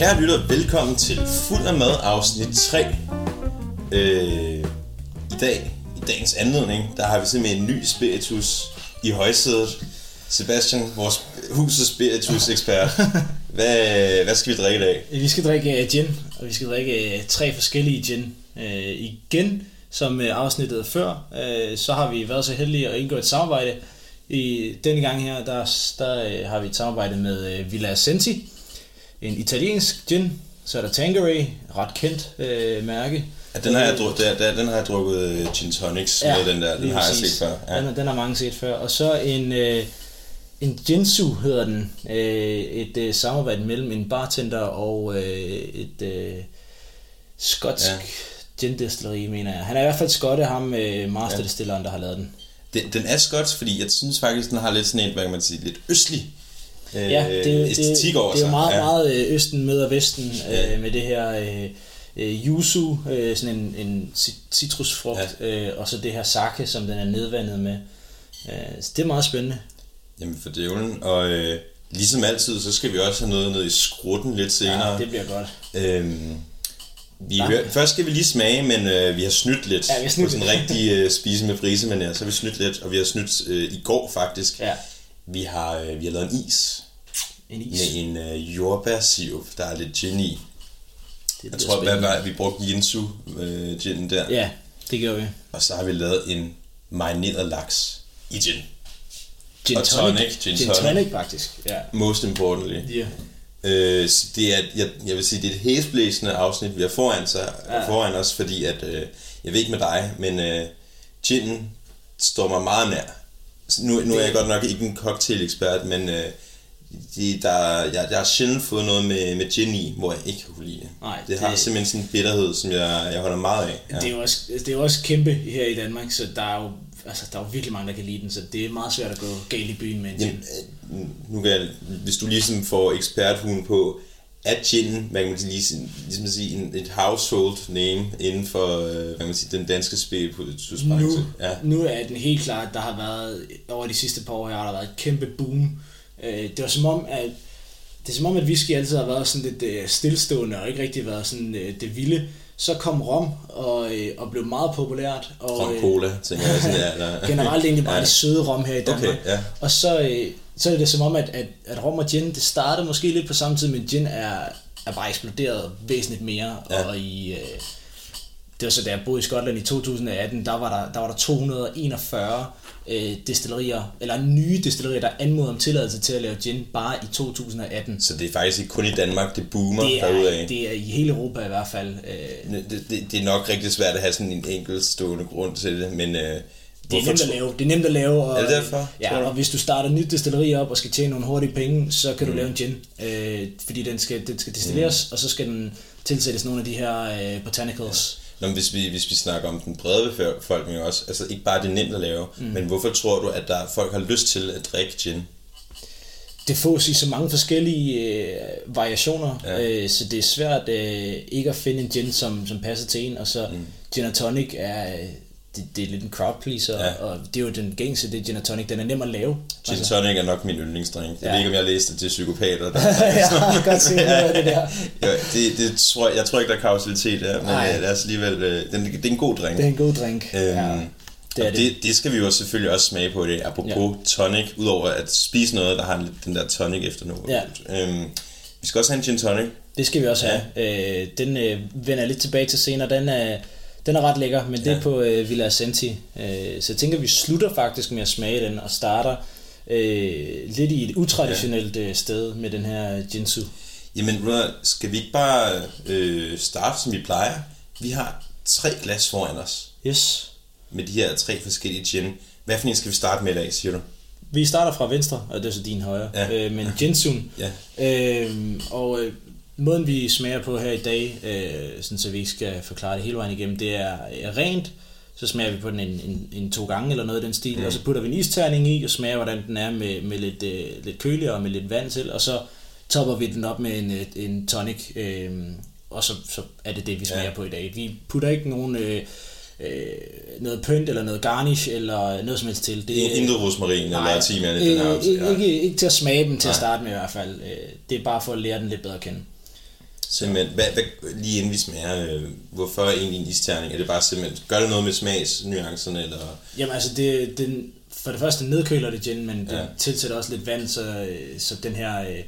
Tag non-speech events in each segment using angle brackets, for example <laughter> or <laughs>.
Kære lytter, velkommen til Fuld af Mad afsnit 3. Øh, I dag, i dagens anledning, der har vi simpelthen en ny spiritus i højsædet. Sebastian, vores husets spiritus-ekspert. <laughs> Hvad, hvad skal vi drikke i dag? Vi skal drikke øh, gin, og vi skal drikke øh, tre forskellige gin. Øh, igen, som øh, afsnittet før, øh, så har vi været så heldige at indgå et samarbejde. I denne gang her, der, der har vi et samarbejde med Villa Senti, en italiensk gin. Så er der Tanqueray, ret kendt øh, mærke. Ja, den, har jeg, dru- der, der, den har jeg drukket øh, gin tonics ja, med, den der. Den har jeg præcis. set før. Ja. Den, den har mange set før. Og så en, øh, en Jinsu hedder den. Øh, et øh, samarbejde mellem en bartender og øh, et øh, skotsk Ja. ja. gin-destilleri, mener jeg. Han er i hvert fald skotte, ham øh, masterdestilleren, der har lavet den. Den, den er skotsk, fordi jeg synes faktisk, den har lidt sådan en, hvad kan man sige, lidt østlig øh, Ja, det, det, æstetik over det er jo meget, ja. meget øh, østen møder vesten Ja. øh, med det her øh, øh, yuzu, øh, sådan en, en cit- citrusfrugt, ja. øh, og så det her sake, som den er nedvandet med. Øh, så det er meget spændende. Jamen for dævlen, og øh, ligesom altid, så skal vi også have noget ned i skrutten lidt senere. Ja, det bliver godt. Øhm, vi Ja. hør, først skal vi lige smage, men øh, vi har snydt lidt Ja, vi har snydt på sådan en rigtig øh, spise med frise, men ja, så har vi snydt lidt, og vi har snydt øh, i går faktisk. Ja, Vi har, øh, vi har lavet en is en is. med en øh, jordbærsirup, der er lidt gin i. Det Jeg tror, hvad var, vi brugte Jinsu øh, gin der, Ja, det gjorde vi. og så har vi lavet en marineret laks i gin. Gin Og tonic, gin Gin tonic. tonic, faktisk. Ja. Most importantly. ja. Øh, så det er, jeg, jeg vil sige, det er et hæsblæsende afsnit, vi har foran, sig. Ja. foran os, fordi at, øh, jeg ved ikke med dig, men øh, ginen står mig meget nær. Så Nu, nu er jeg godt nok ikke en cocktail-ekspert, men øh, de, der, jeg, jeg har sjældent fået noget med, med gin i, hvor jeg ikke kunne lide det. Nej, det, har det- simpelthen sådan en bitterhed, som jeg, jeg holder meget af. Ja. Det, er også, det er jo også kæmpe her i Danmark, så der er jo altså, der er jo virkelig mange, der kan lide den, så det er meget svært at gå galt i byen med en gin. Jamen, øh, nu kan jeg, hvis du ligesom får eksperthuen på, er gin, hvad kan man sige, ligesom, at sige, en, et household name inden for øh, hvad kan man sige, den danske spiritusbranche. Nu, Ja. nu er den helt klart, der har været, over de sidste par år her, har der været et kæmpe boom. Øh, Det var som om, at det er som om, at whisky altid har været sådan lidt øh, stillestående og ikke rigtig været sådan det vilde. Så kom rom og, øh, og blev meget populært. Og, Rom cola, tænker jeg. Sådan, ja, <laughs> generelt egentlig bare ja. det søde rom her i Danmark. Okay, ja. Og så, øh, så er det som om, at, at, at rom og gin, det startede måske lidt på samme tid, men gin er, er bare eksploderet væsentligt mere. Ja. Og i, øh, det var så, da jeg boede i Skotland i 2018, der var der, der, var der 241 øh, destillerier, eller nye destillerier, der anmodede om tilladelse til at lave gin bare i 2018. Så det er faktisk ikke kun i Danmark, det boomer Det derudaf. er, det er i hele Europa i hvert fald. Øh, Det, det, det er nok rigtig svært at have sådan en enkeltstående grund til det, men øh, Det er nemt at lave. Det er nemt at lave. Og, Er det derfor, Ja, og hvis du starter nyt destilleri op og skal tjene nogle hurtige penge, så kan du Mm. lave en gin. Øh, fordi den skal, den skal destilleres, og så skal den tilsættes nogle af de her øh, botanicals. Nå, men hvis vi, hvis vi snakker om den brede befolkning også, altså ikke bare det er nemt at lave, mm. men hvorfor tror du, at der folk har lyst til at drikke gin? Det fås i så mange forskellige øh, variationer, Ja. ja. øh, så det er svært øh, ikke at finde en gin, som, som passer til en. Og så mm. gin og tonic er, øh, det, det er lidt en crowd pleaser, Ja. ja. og det er jo den gængse, det er gin tonic. Den er nem at lave. Gin tonic er nok min yndlingsdrink. Jeg Ja. ved ikke, om jeg læste det til psykopater. Der, <laughs> har godt af det der. <laughs> ja, det, det tror jeg, jeg tror ikke, der er kausalitet der, men Nej. øh, lad os alligevel, øh, den, det er en god drink. Det er en god drink. Øhm, ja, det, er det. det. det skal vi jo selvfølgelig også smage på det, apropos ja. tonic, udover at spise noget, der har den der tonic efter noget. Ja. Øhm, vi skal også have en gin tonic. Det skal vi også Ja. have. Øh, den øh, vender jeg lidt tilbage til senere. Den er, den er ret lækker, men det Ja. er på øh, Villa Ascenti. Øh, så jeg tænker, vi slutter faktisk med at smage den og starter øh, lidt i et utraditionelt øh, sted med den her Jinsu. Jamen, ved du hvad, skal vi ikke bare øh, starte, som vi plejer? Vi har tre glas foran os Yes. med de her tre forskellige gin. Hvad for en skal vi starte med i dag, siger du? Vi starter fra venstre, og det er så din højre, Ja. ja. øh, men Jinsun. Ja. Øh, og øh, måden vi smager på her i dag, øh, sådan så vi ikke skal forklare det hele vejen igennem, det er øh, rent. Så smager vi på den en, en, en to gange eller noget i den stil, mm. og så putter vi en isterning i og smager, hvordan den er med, med lidt, øh, lidt køligere og med lidt vand til, og så topper vi den op med en, en tonic, øh, og så, så er det det, vi smager Ja. på i dag. Vi putter ikke nogen... Øh, øh, noget pynt eller noget garnish eller noget som helst til. Det er intet rosmarin eller timian i den her. øh, ikke, Ja. ikke, ikke til at smage dem til Nej. at starte med i hvert fald. Det er bare for at lære den lidt bedre at kende. Simpelthen, hvad, hvad, lige inden vi smager, øh, hvorfor egentlig en isterning? Er det bare simpelthen, gør det noget med smagsnuancerne, eller? Jamen altså, det, den, for det første nedkøler det gin, men Ja. det tilsætter også lidt vand, så, øh, så den her øh,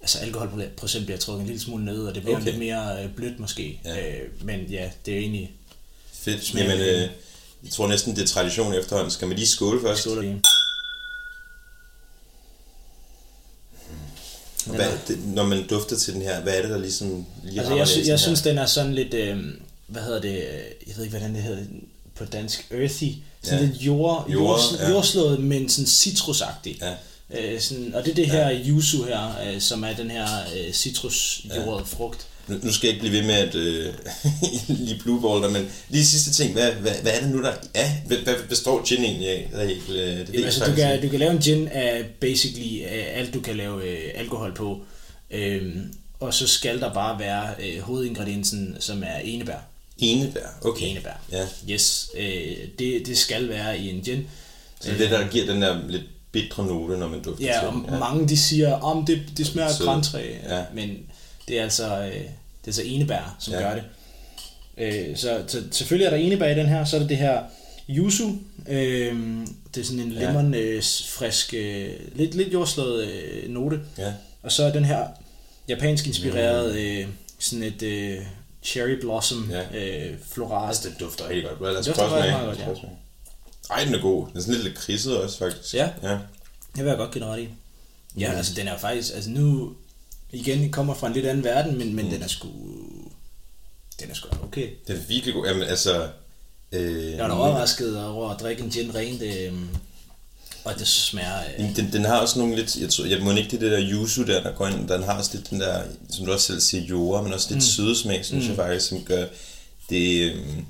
altså alkoholprocent bliver trukket en lille smule ned, og det bliver Okay. lidt mere øh, blødt måske. Ja. Øh, men ja, det er jo egentlig Fedt. Jamen, det. øh, jeg tror næsten, det er tradition efterhånden. Skal man lige skåle først? skål i. Hvad, det, når man dufter til den her, hvad er det, der ligesom lige Altså, jeg, sy- jeg her? synes, den er sådan lidt, øh, hvad hedder det, jeg ved ikke, hvordan det hedder på dansk, earthy, sådan Ja. lidt jord, Jord, jord, ja. jordslået, men sådan citrusagtig. Ja. Øh, sådan, og det er det her yuzu her, øh, som er den her øh, citrusjordet frugt. Nu, nu skal jeg ikke blive ved med at øh, <laughs> lige blueballer, men lige sidste ting, hvad, hvad, hvad er det nu, der er? Hvad, hvad består gin egentlig af? Det, er øh, det Jamen, jeg altså, du, kan, ikke. du kan lave en gin af basically alt, du kan lave øh, alkohol på. Øhm, og så skal der bare være øh, hovedingrediensen, som er enebær. Enebær, okay. Enebær. Ja. Yes, øh, det, det skal være i en gin. Så det er det, der giver den der lidt bitre note, når man dufter Ja, til og den. mange de siger, om det, det smager af Sød. grantræ, Ja. men det er altså, øh, det er altså enebær, som Ja. gør det. Øh, så, så selvfølgelig er der enebær i den her, så er der det her yuzu, øh, det er sådan en Ja. lemon øh, frisk, øh, lidt, lidt jordslået øh, note, Ja. og så er den her japansk inspireret, øh, sådan et øh, cherry blossom Ja. øh, floral. Altså, det dufter rigtig godt. Os Det dufter meget godt, ja. Ej, den er god. Den er sådan lidt lidt kridset også, faktisk. Ja. ja. Det vil jeg godt give dig ret i. Ja, Mm. altså den er faktisk, altså nu, igen, kommer fra en lidt anden verden, men, men Mm. den er sgu, den er sgu okay. Den er virkelig god. Jamen, altså... Øh, Jeg var da overrasket over at drikke en gin rent, øh, og det smager, øh, Den, den har også nogle lidt, jeg tror, jeg må ikke det der yuzu der, der går ind, den har også lidt den der, som du også selv siger, jord, men også lidt mm. søde smag, synes mm. jeg faktisk, som gør det, øhm,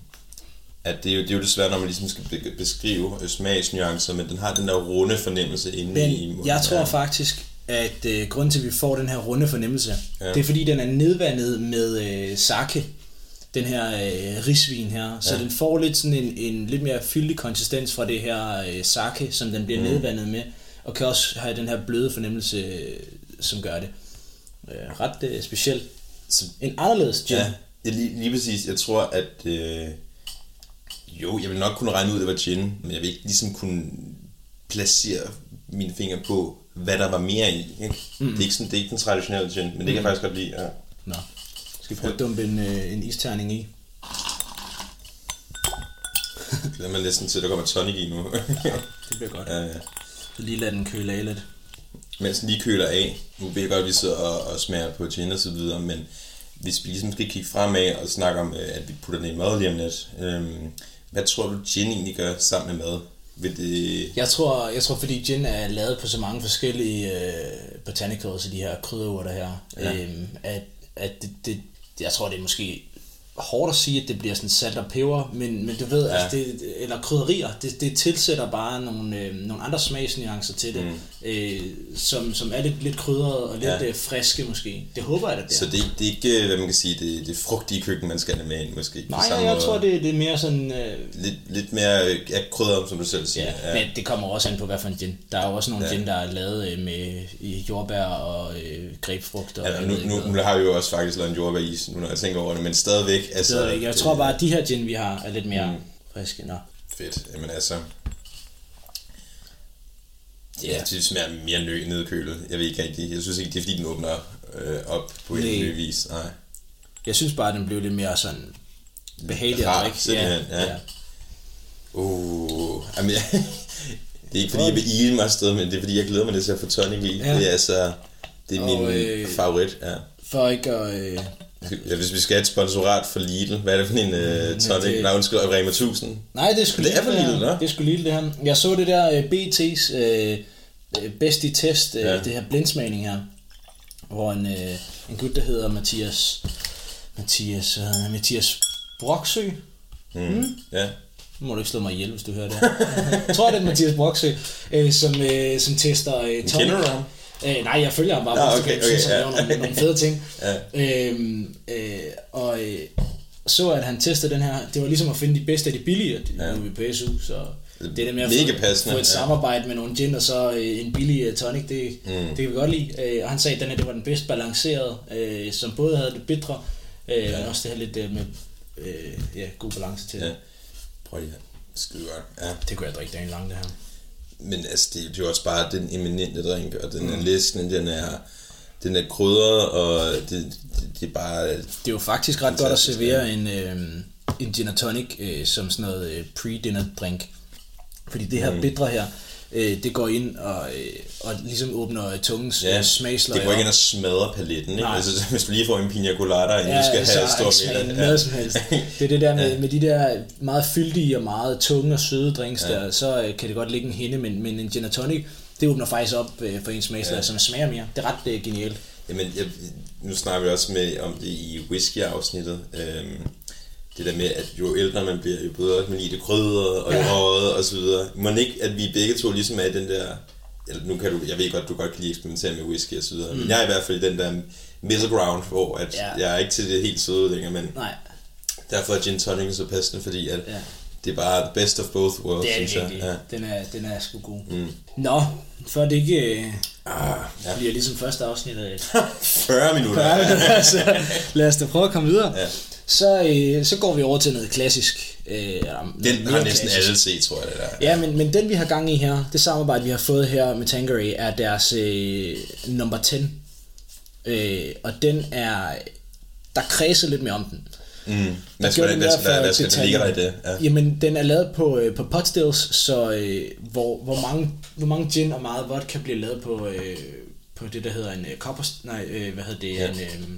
at det er, jo, det er jo desværre, når man ligesom skal be- beskrive øh, smagsnuancer, men den har den der runde fornemmelse inde i men munden. jeg tror faktisk, at øh, grunden til, at vi får den her runde fornemmelse, Ja. det er fordi, den er nedvandet med øh, sake, den her øh, risvin her, så Ja. den får lidt sådan en, en lidt mere fyldig konsistens fra det her øh, sake, som den bliver Mm. nedvandet med, og kan også have den her bløde fornemmelse, øh, som gør det. Øh, ret øh, specielt. En anderledes gin. ja, ja lige, lige præcis, jeg tror, at øh, jo, jeg vil nok kunne regne ud, at det var gin, men jeg vil ikke ligesom kunne placere mine fingre på, hvad der var mere i. Ikke? Mm. Det, er ikke sådan, det er ikke den traditionelle gin, men det kan jeg faktisk godt lide. Ja. Nå. Skal vi prøve at dumpe en, øh, en isterning i? <laughs> glæder mig næsten til, at der kommer tonic i nu. Det bliver godt. ja, ja. Så lige lad den køle af lidt. Mens den lige køler af, nu ved jeg godt, at vi sidder og, og smager på gin og så videre, men hvis vi ligesom skal kigge fremad og snakke om, øh, at vi putter den i mad lige om lidt, øhm, hvad tror du, gin egentlig gør sammen med mad? Vil det... Jeg tror, jeg tror fordi gin er lavet på så mange forskellige øh, botanicals, de her krydderurter her, Ja. øhm, at, at det, det, jeg tror, det er måske hårdt at sige, at det bliver sådan salt og peber, men, men du ved, Ja. ja. altså det, eller krydderier, det, det tilsætter bare nogle, øh, nogle andre smagsnuancer til det, Mm. øh, som, som er lidt, lidt krydret og lidt Ja. ja. friske måske. Det håber jeg, at det er. Så det, det er ikke, øh, hvad man kan sige, det, det frugtige køkken, man skal have med ind, måske? Nej, samme jeg måde. tror, det, det er mere sådan... Øh, Lidt, lidt mere øh, ja, krydret, som du selv siger. Ja, men det kommer også an på, hvad for en gin. Der er jo også nogle Ja. ja. gin, der er lavet øh, med jordbær og øh, grebfrugt. Og Ja, jeg nu, nu, nu har vi jo også faktisk lavet en jordbæris, nu når jeg tænker over det, men stadigvæk. Altså, Det ved jeg ikke. Jeg tror bare, at de her gin, vi har, er lidt mere Mm. friske. Nå. Fedt, jamen altså... Ja, Ja. det smager mere nø nedkølet. Jeg ved ikke rigtigt. Jeg synes ikke, det er fordi, den åbner øh, op på en ny vis. Nej. Jeg synes bare, at den blev lidt mere sådan behagelig at drikke. simpelthen, ja. Uh, jamen, jeg, <laughs> det er ikke fordi, jeg vil ile mig afsted, men det er fordi, jeg glæder mig lidt til at få tonic i. Ja. Det er altså... Det er Og, min øh, favorit, ja. For ikke at... Øh, ja. Hvis vi skal have et sponsorat for Lidl, hvad er det for en uh, tonic? det- Nej, undskyld, Rema 1000. nej, det er sgu Det er for lille, nå. Det er sgu lille, det her. Jeg så det der øh, BT's øh, øh, bedst i test, øh, Ja. ja. det her blindsmagning her, hvor en, øh, en gut, der hedder Mathias... Mathias... Øh, Mathias Broksø, Mm. Mm. Ja. Nu må du ikke slå mig ihjel, hvis du hører det. <laughs> jeg tror, det er Mathias Broksø, øh, som, øh, som tester øh, tonic. Kender du ham? Øh, nej, jeg følger ham bare på okay, Instagram, synes, okay, han laver nogle, nogle fede ting. <laughs> Ja. Øhm, øh, og øh, så, at han testede den her. Det var ligesom at finde de bedste af de billige, ja. Nu er vi på SU, så det er det med at Mega få, passende, få et ja. samarbejde med nogle gin og så øh, en billig øh, tonic, det, mm. det kan vi godt lide. Øh, Og han sagde, at den her det var den bedst balancerede, øh, som både havde det bitre, øh, ja. men også det her lidt øh, med øh, ja, god balance til. Ja. Ja. Prøv lige her. Skide godt. Ja. Det kunne jeg drikke dagen lang, det her. Men altså, det, det er jo også bare den eminente drink, og den er læsende, den er, den er krydret, og det, det, det er bare... Det er jo faktisk ret godt at servere en, øh, en gin tonic øh, som sådan noget øh, pre-dinner drink. Fordi det her mm. bitre her, øh, det går ind og, øh, og ligesom åbner tungens Ja, ja, smagsløg. det går ikke ind og smadre paletten, ikke? Nej. Altså, <laughs> hvis du lige får en pina colada, inden Ja, du skal have stor ikke smagen middag. noget som helst. <laughs> Det er det der med, med de der meget fyldige og meget tunge og søde drinks ja. der, så øh, kan det godt ligge en hende, men, men en gin og tonic, det åbner faktisk op øh, for en smagsløg, ja. som smager mere. Det er ret øh, genialt. Jamen, jeg, nu snakker vi også med om det i whisky-afsnittet. Øhm, det der med, at jo ældre man bliver, jo bedre man lide det krydret og Ja. røget og så videre. Må ikke, at vi begge to ligesom er i den der... Eller nu kan du, jeg ved godt, du godt kan lide at eksperimentere med whisky og så videre, mm. men jeg er i hvert fald i den der middle ground, hvor at Ja. jeg er ikke til det helt søde længere, men Nej, derfor er gin tonic så passende, fordi at Ja. det er bare the best of both worlds, det er synes jeg. Ja. Den er, den er sgu god. Mm. Nå, for det ikke øh, Ah, ja. bliver ligesom første afsnit af 40 <laughs> minutter. altså, lad os da prøve at komme videre. Ja. Så, øh, så går vi over til noget klassisk. Øh, Den har næsten klassisk. alle set, tror jeg, det der. Ja, men, men den vi har gang i her, det samarbejde vi har fået her med Tanqueray, er deres øh, number 10. Øh, og den er, der kredser lidt mere om den. Mm. Hvad skal, hvad, den hvad, der hvad, for hvad skal der ligge der i det? Ja. Jamen, den er lavet på, øh, på pot stills, så øh, hvor, hvor, mange, hvor mange gin og meget vodka bliver lavet på, øh, på det, der hedder en øh, copper... Nej, øh, hvad hedder det? Ja. En, øh,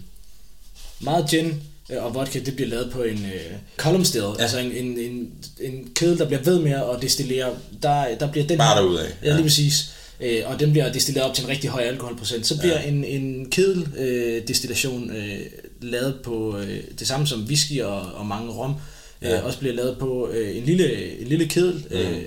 meget gin og vodka, det bliver lavet på en øh, column still, ja. altså en, en, en, en kedel, der bliver ved med at destillere. Der, der bliver den Bare derudad, Ja, ja. lige præcis. Øh, og den bliver destilleret op til en rigtig høj alkoholprocent. Så bliver ja. en, en kedel øh, destillation øh, lavet på øh, det samme som whisky og, og mange rom. Ja. Ja. Øh, også bliver lavet på øh, en lille, en lille kedel, øh,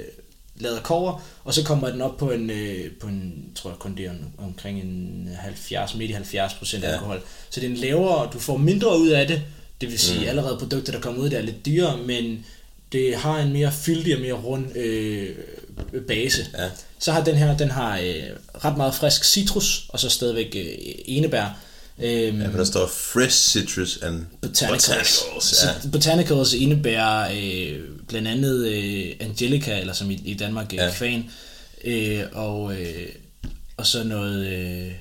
lavet kover, og så kommer den op på en, øh, på en tror jeg kun det er omkring en 70, midt i 70 procent Ja. alkohol. Så det er en lavere, du får mindre ud af det, det vil sige mm. allerede produkter, der kommer ud, der er lidt dyrere, men det har en mere fyldig og mere rund øh, base. Ja. Så har den her, den har øh, ret meget frisk citrus, og så stadigvæk øh, enebær. Øhm, Ja, men der står fresh citrus and Botanicals. botanicals. Så Ja. Botanicals indebærer øh, blandt andet øh, Angelica, eller som i, i Danmark øh, Ja. ja. kvan, øh, og, øh, og så noget øh,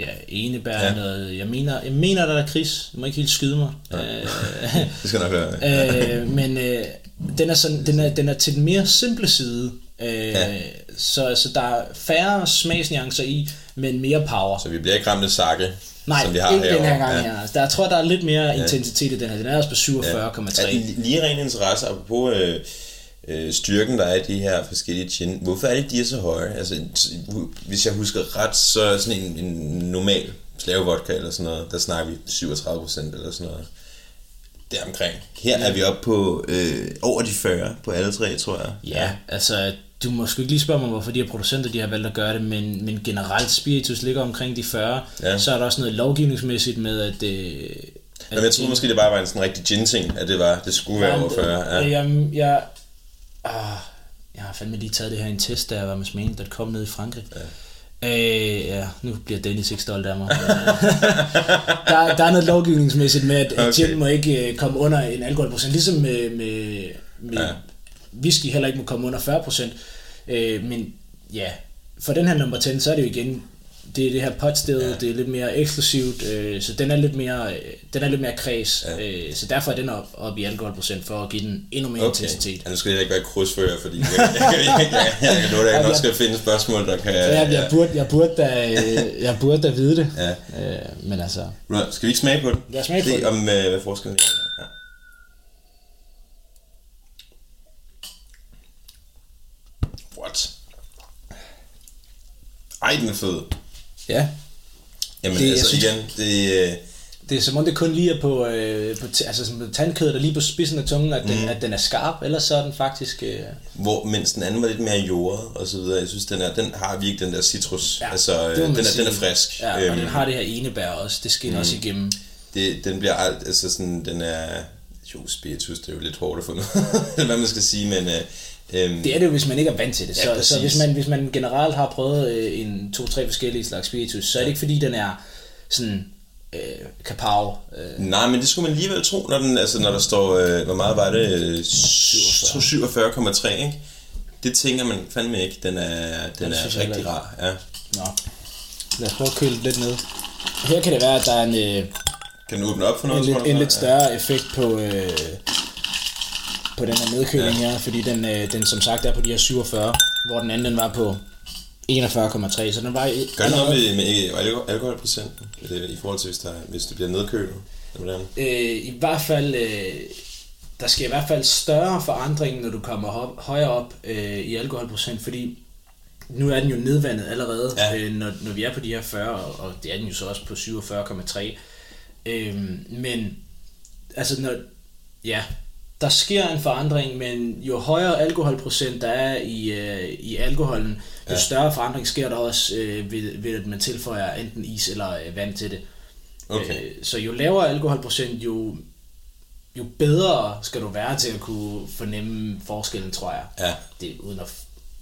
ja, enebær, Ja. ja. noget, jeg mener, jeg mener der er kris, du må ikke helt skyde mig. Øh, <laughs> Det skal nok være. <laughs> øh, men øh, den, er sådan, den, er, den er til den mere simple side, øh, Ja. ja. så, så der er færre smagsnuancer i, men mere power. Så vi bliver ikke ramt af sakke, Nej, som vi har ikke den her herovre. gang ja. her. Altså, Der, jeg tror, der er lidt mere intensitet i den her. Den er også på Ja. 47,3. Er det lige ren interesse, apropos øh, øh, styrken, der er i de her forskellige gin. Hvorfor er det, de er så høje? Altså, hvis jeg husker ret, så er sådan en, en normal slavevodka eller sådan noget, der snakker vi 37 procent eller sådan noget. Deromkring. Her er vi oppe på øh, over de 40 på alle tre, tror jeg. Ja, altså, du må sgu ikke lige spørge mig, hvorfor de her producenter de har valgt at gøre det, men, men generelt spiritus ligger omkring de 40. Ja. Så er der også noget lovgivningsmæssigt med, at... Øh, Men jeg troede måske, det bare var en sådan rigtig gin-ting, at det, var, det skulle være over 40. Ja. Ja. Jeg, jeg, ah, jeg har fandme lige taget det her en test, da jeg var med smagning.com nede i Frankrig. Ja. Øh, ja, nu bliver Dennis ikke stolt af mig. <laughs> der, der er noget lovgivningsmæssigt med, at, at Okay. gin må ikke øh, komme under en alkoholprocent, ligesom med, med, med Ja. Ja. whisky heller ikke må komme under 40 procent. Øh, men ja, for den her nummer 10, så er det jo igen, det er det her potsted, Ja. ja. det er lidt mere eksklusivt, øh, så den er lidt mere, øh, den er lidt mere kreds, Ja. ja. øh, så derfor er den op, op i alkoholprocent, for at give den endnu mere okay. intensitet. Ja, nu skal jeg ikke være krydsfører, fordi jeg, jeg, jeg, jeg, jeg, jeg at jeg nok skal finde spørgsmål, der kan... Så jeg, jeg, burde, jeg, burde da, øh, jeg burde da vide det, Ja. øh, men altså, Skal vi ikke smage på den? Lad os smage på Se den. om, øh, hvad forskellen er. Ja. What? Ej, den er fed. ja, Jamen Det- altså synes- igen, det... Øh, det er som om det kun lige er på, øh, på altså som tandkødet er lige på spidsen af tungen, at den, Mhm. at den er skarp, ellers så er den faktisk, øh, hvor, mens den anden var lidt mere jordet og så videre. Jeg synes, den, er, den har virkelig den der citrus. Ja, altså, den, er, den er frisk. ja, og Øhm, den har det her enebær også, det skinner også igennem. det, den bliver alt, altså sådan, den er jo, spiritus, det er jo lidt hårdt at få noget, eller <laughs> hvad man skal sige, men... Øh, Øhm, det er det jo, hvis man ikke er vant til det. Ja, så, så hvis, man, hvis man generelt har prøvet øh, en to-tre forskellige slags spiritus, så er det ikke fordi, den er sådan øh, kapav. Øh. Nej, men det skulle man alligevel tro, når, den, altså, når der står, øh, hvor meget var det? Øh, 47,3, ikke? Det tænker man fandme ikke. Den er, den er rigtig rar. Ja. Nå. Lad os prøve at køle lidt ned. Her kan det være, at der er en... Øh, kan den åbne op for noget? En, lidt, en lidt større ja. effekt på, øh, på den her nedkøling ja. her, fordi den, øh, den som sagt er på de her 47, hvor den anden den var på 41,3, så den var... I, Gør det noget med, med alkoholprocenten, øh, i forhold til, hvis, der, hvis det bliver nedkølet? Øh, I hvert fald... Øh, der sker i hvert fald større forandring, når du kommer hop, højere op øh, i alkoholprocent, fordi nu er den jo nedvandet allerede, ja. øh, når, når vi er på de her 40, og det er den jo så også på 47,3. Øh, men altså, når, ja, der sker en forandring, men jo højere alkoholprocent der er i, øh, i alkoholen, jo ja. større forandring sker der også øh, ved, ved, at man tilføjer enten is eller øh, vand til det. Okay. Øh, så jo lavere alkoholprocent, jo, jo bedre skal du være til at kunne fornemme forskellen, tror jeg. Ja. Det uden at,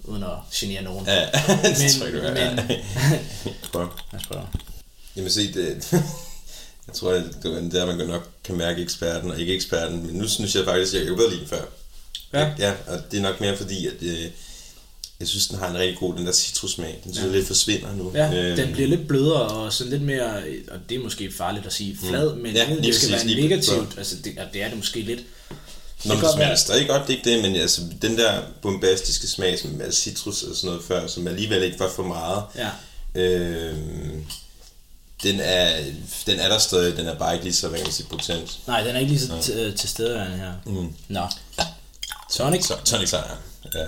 uden at genere nogen. Ja, <laughs> det men, tror jeg, du er. Men, <laughs> Prøv. Jeg spørger. Jamen se, det, <laughs> jeg tror, at det er der, man nok kan mærke eksperten og ikke eksperten. Men nu synes jeg faktisk, at jeg lide den før. Ja. ja. og det er nok mere fordi, at øh, jeg synes, den har en rigtig god, den der citrusmag. Den synes ja. lidt forsvinder nu. Ja, øhm. den bliver lidt blødere og sådan lidt mere, og det er måske farligt at sige flad, mm. men ja, det skal være negativt. Altså, det, det er det måske lidt. Nå, det, det smager stadig godt, det er ikke det, men altså, den der bombastiske smag, som er citrus og sådan noget før, som alligevel ikke var for meget. Ja. Øh, den er, den er der stadig, den er bare ikke lige så, hvad kan man sige, potent. Nej, den er ikke lige så. Øh, til stede her. Mm. Nå. Tonic? Så, tonic sejr, ja.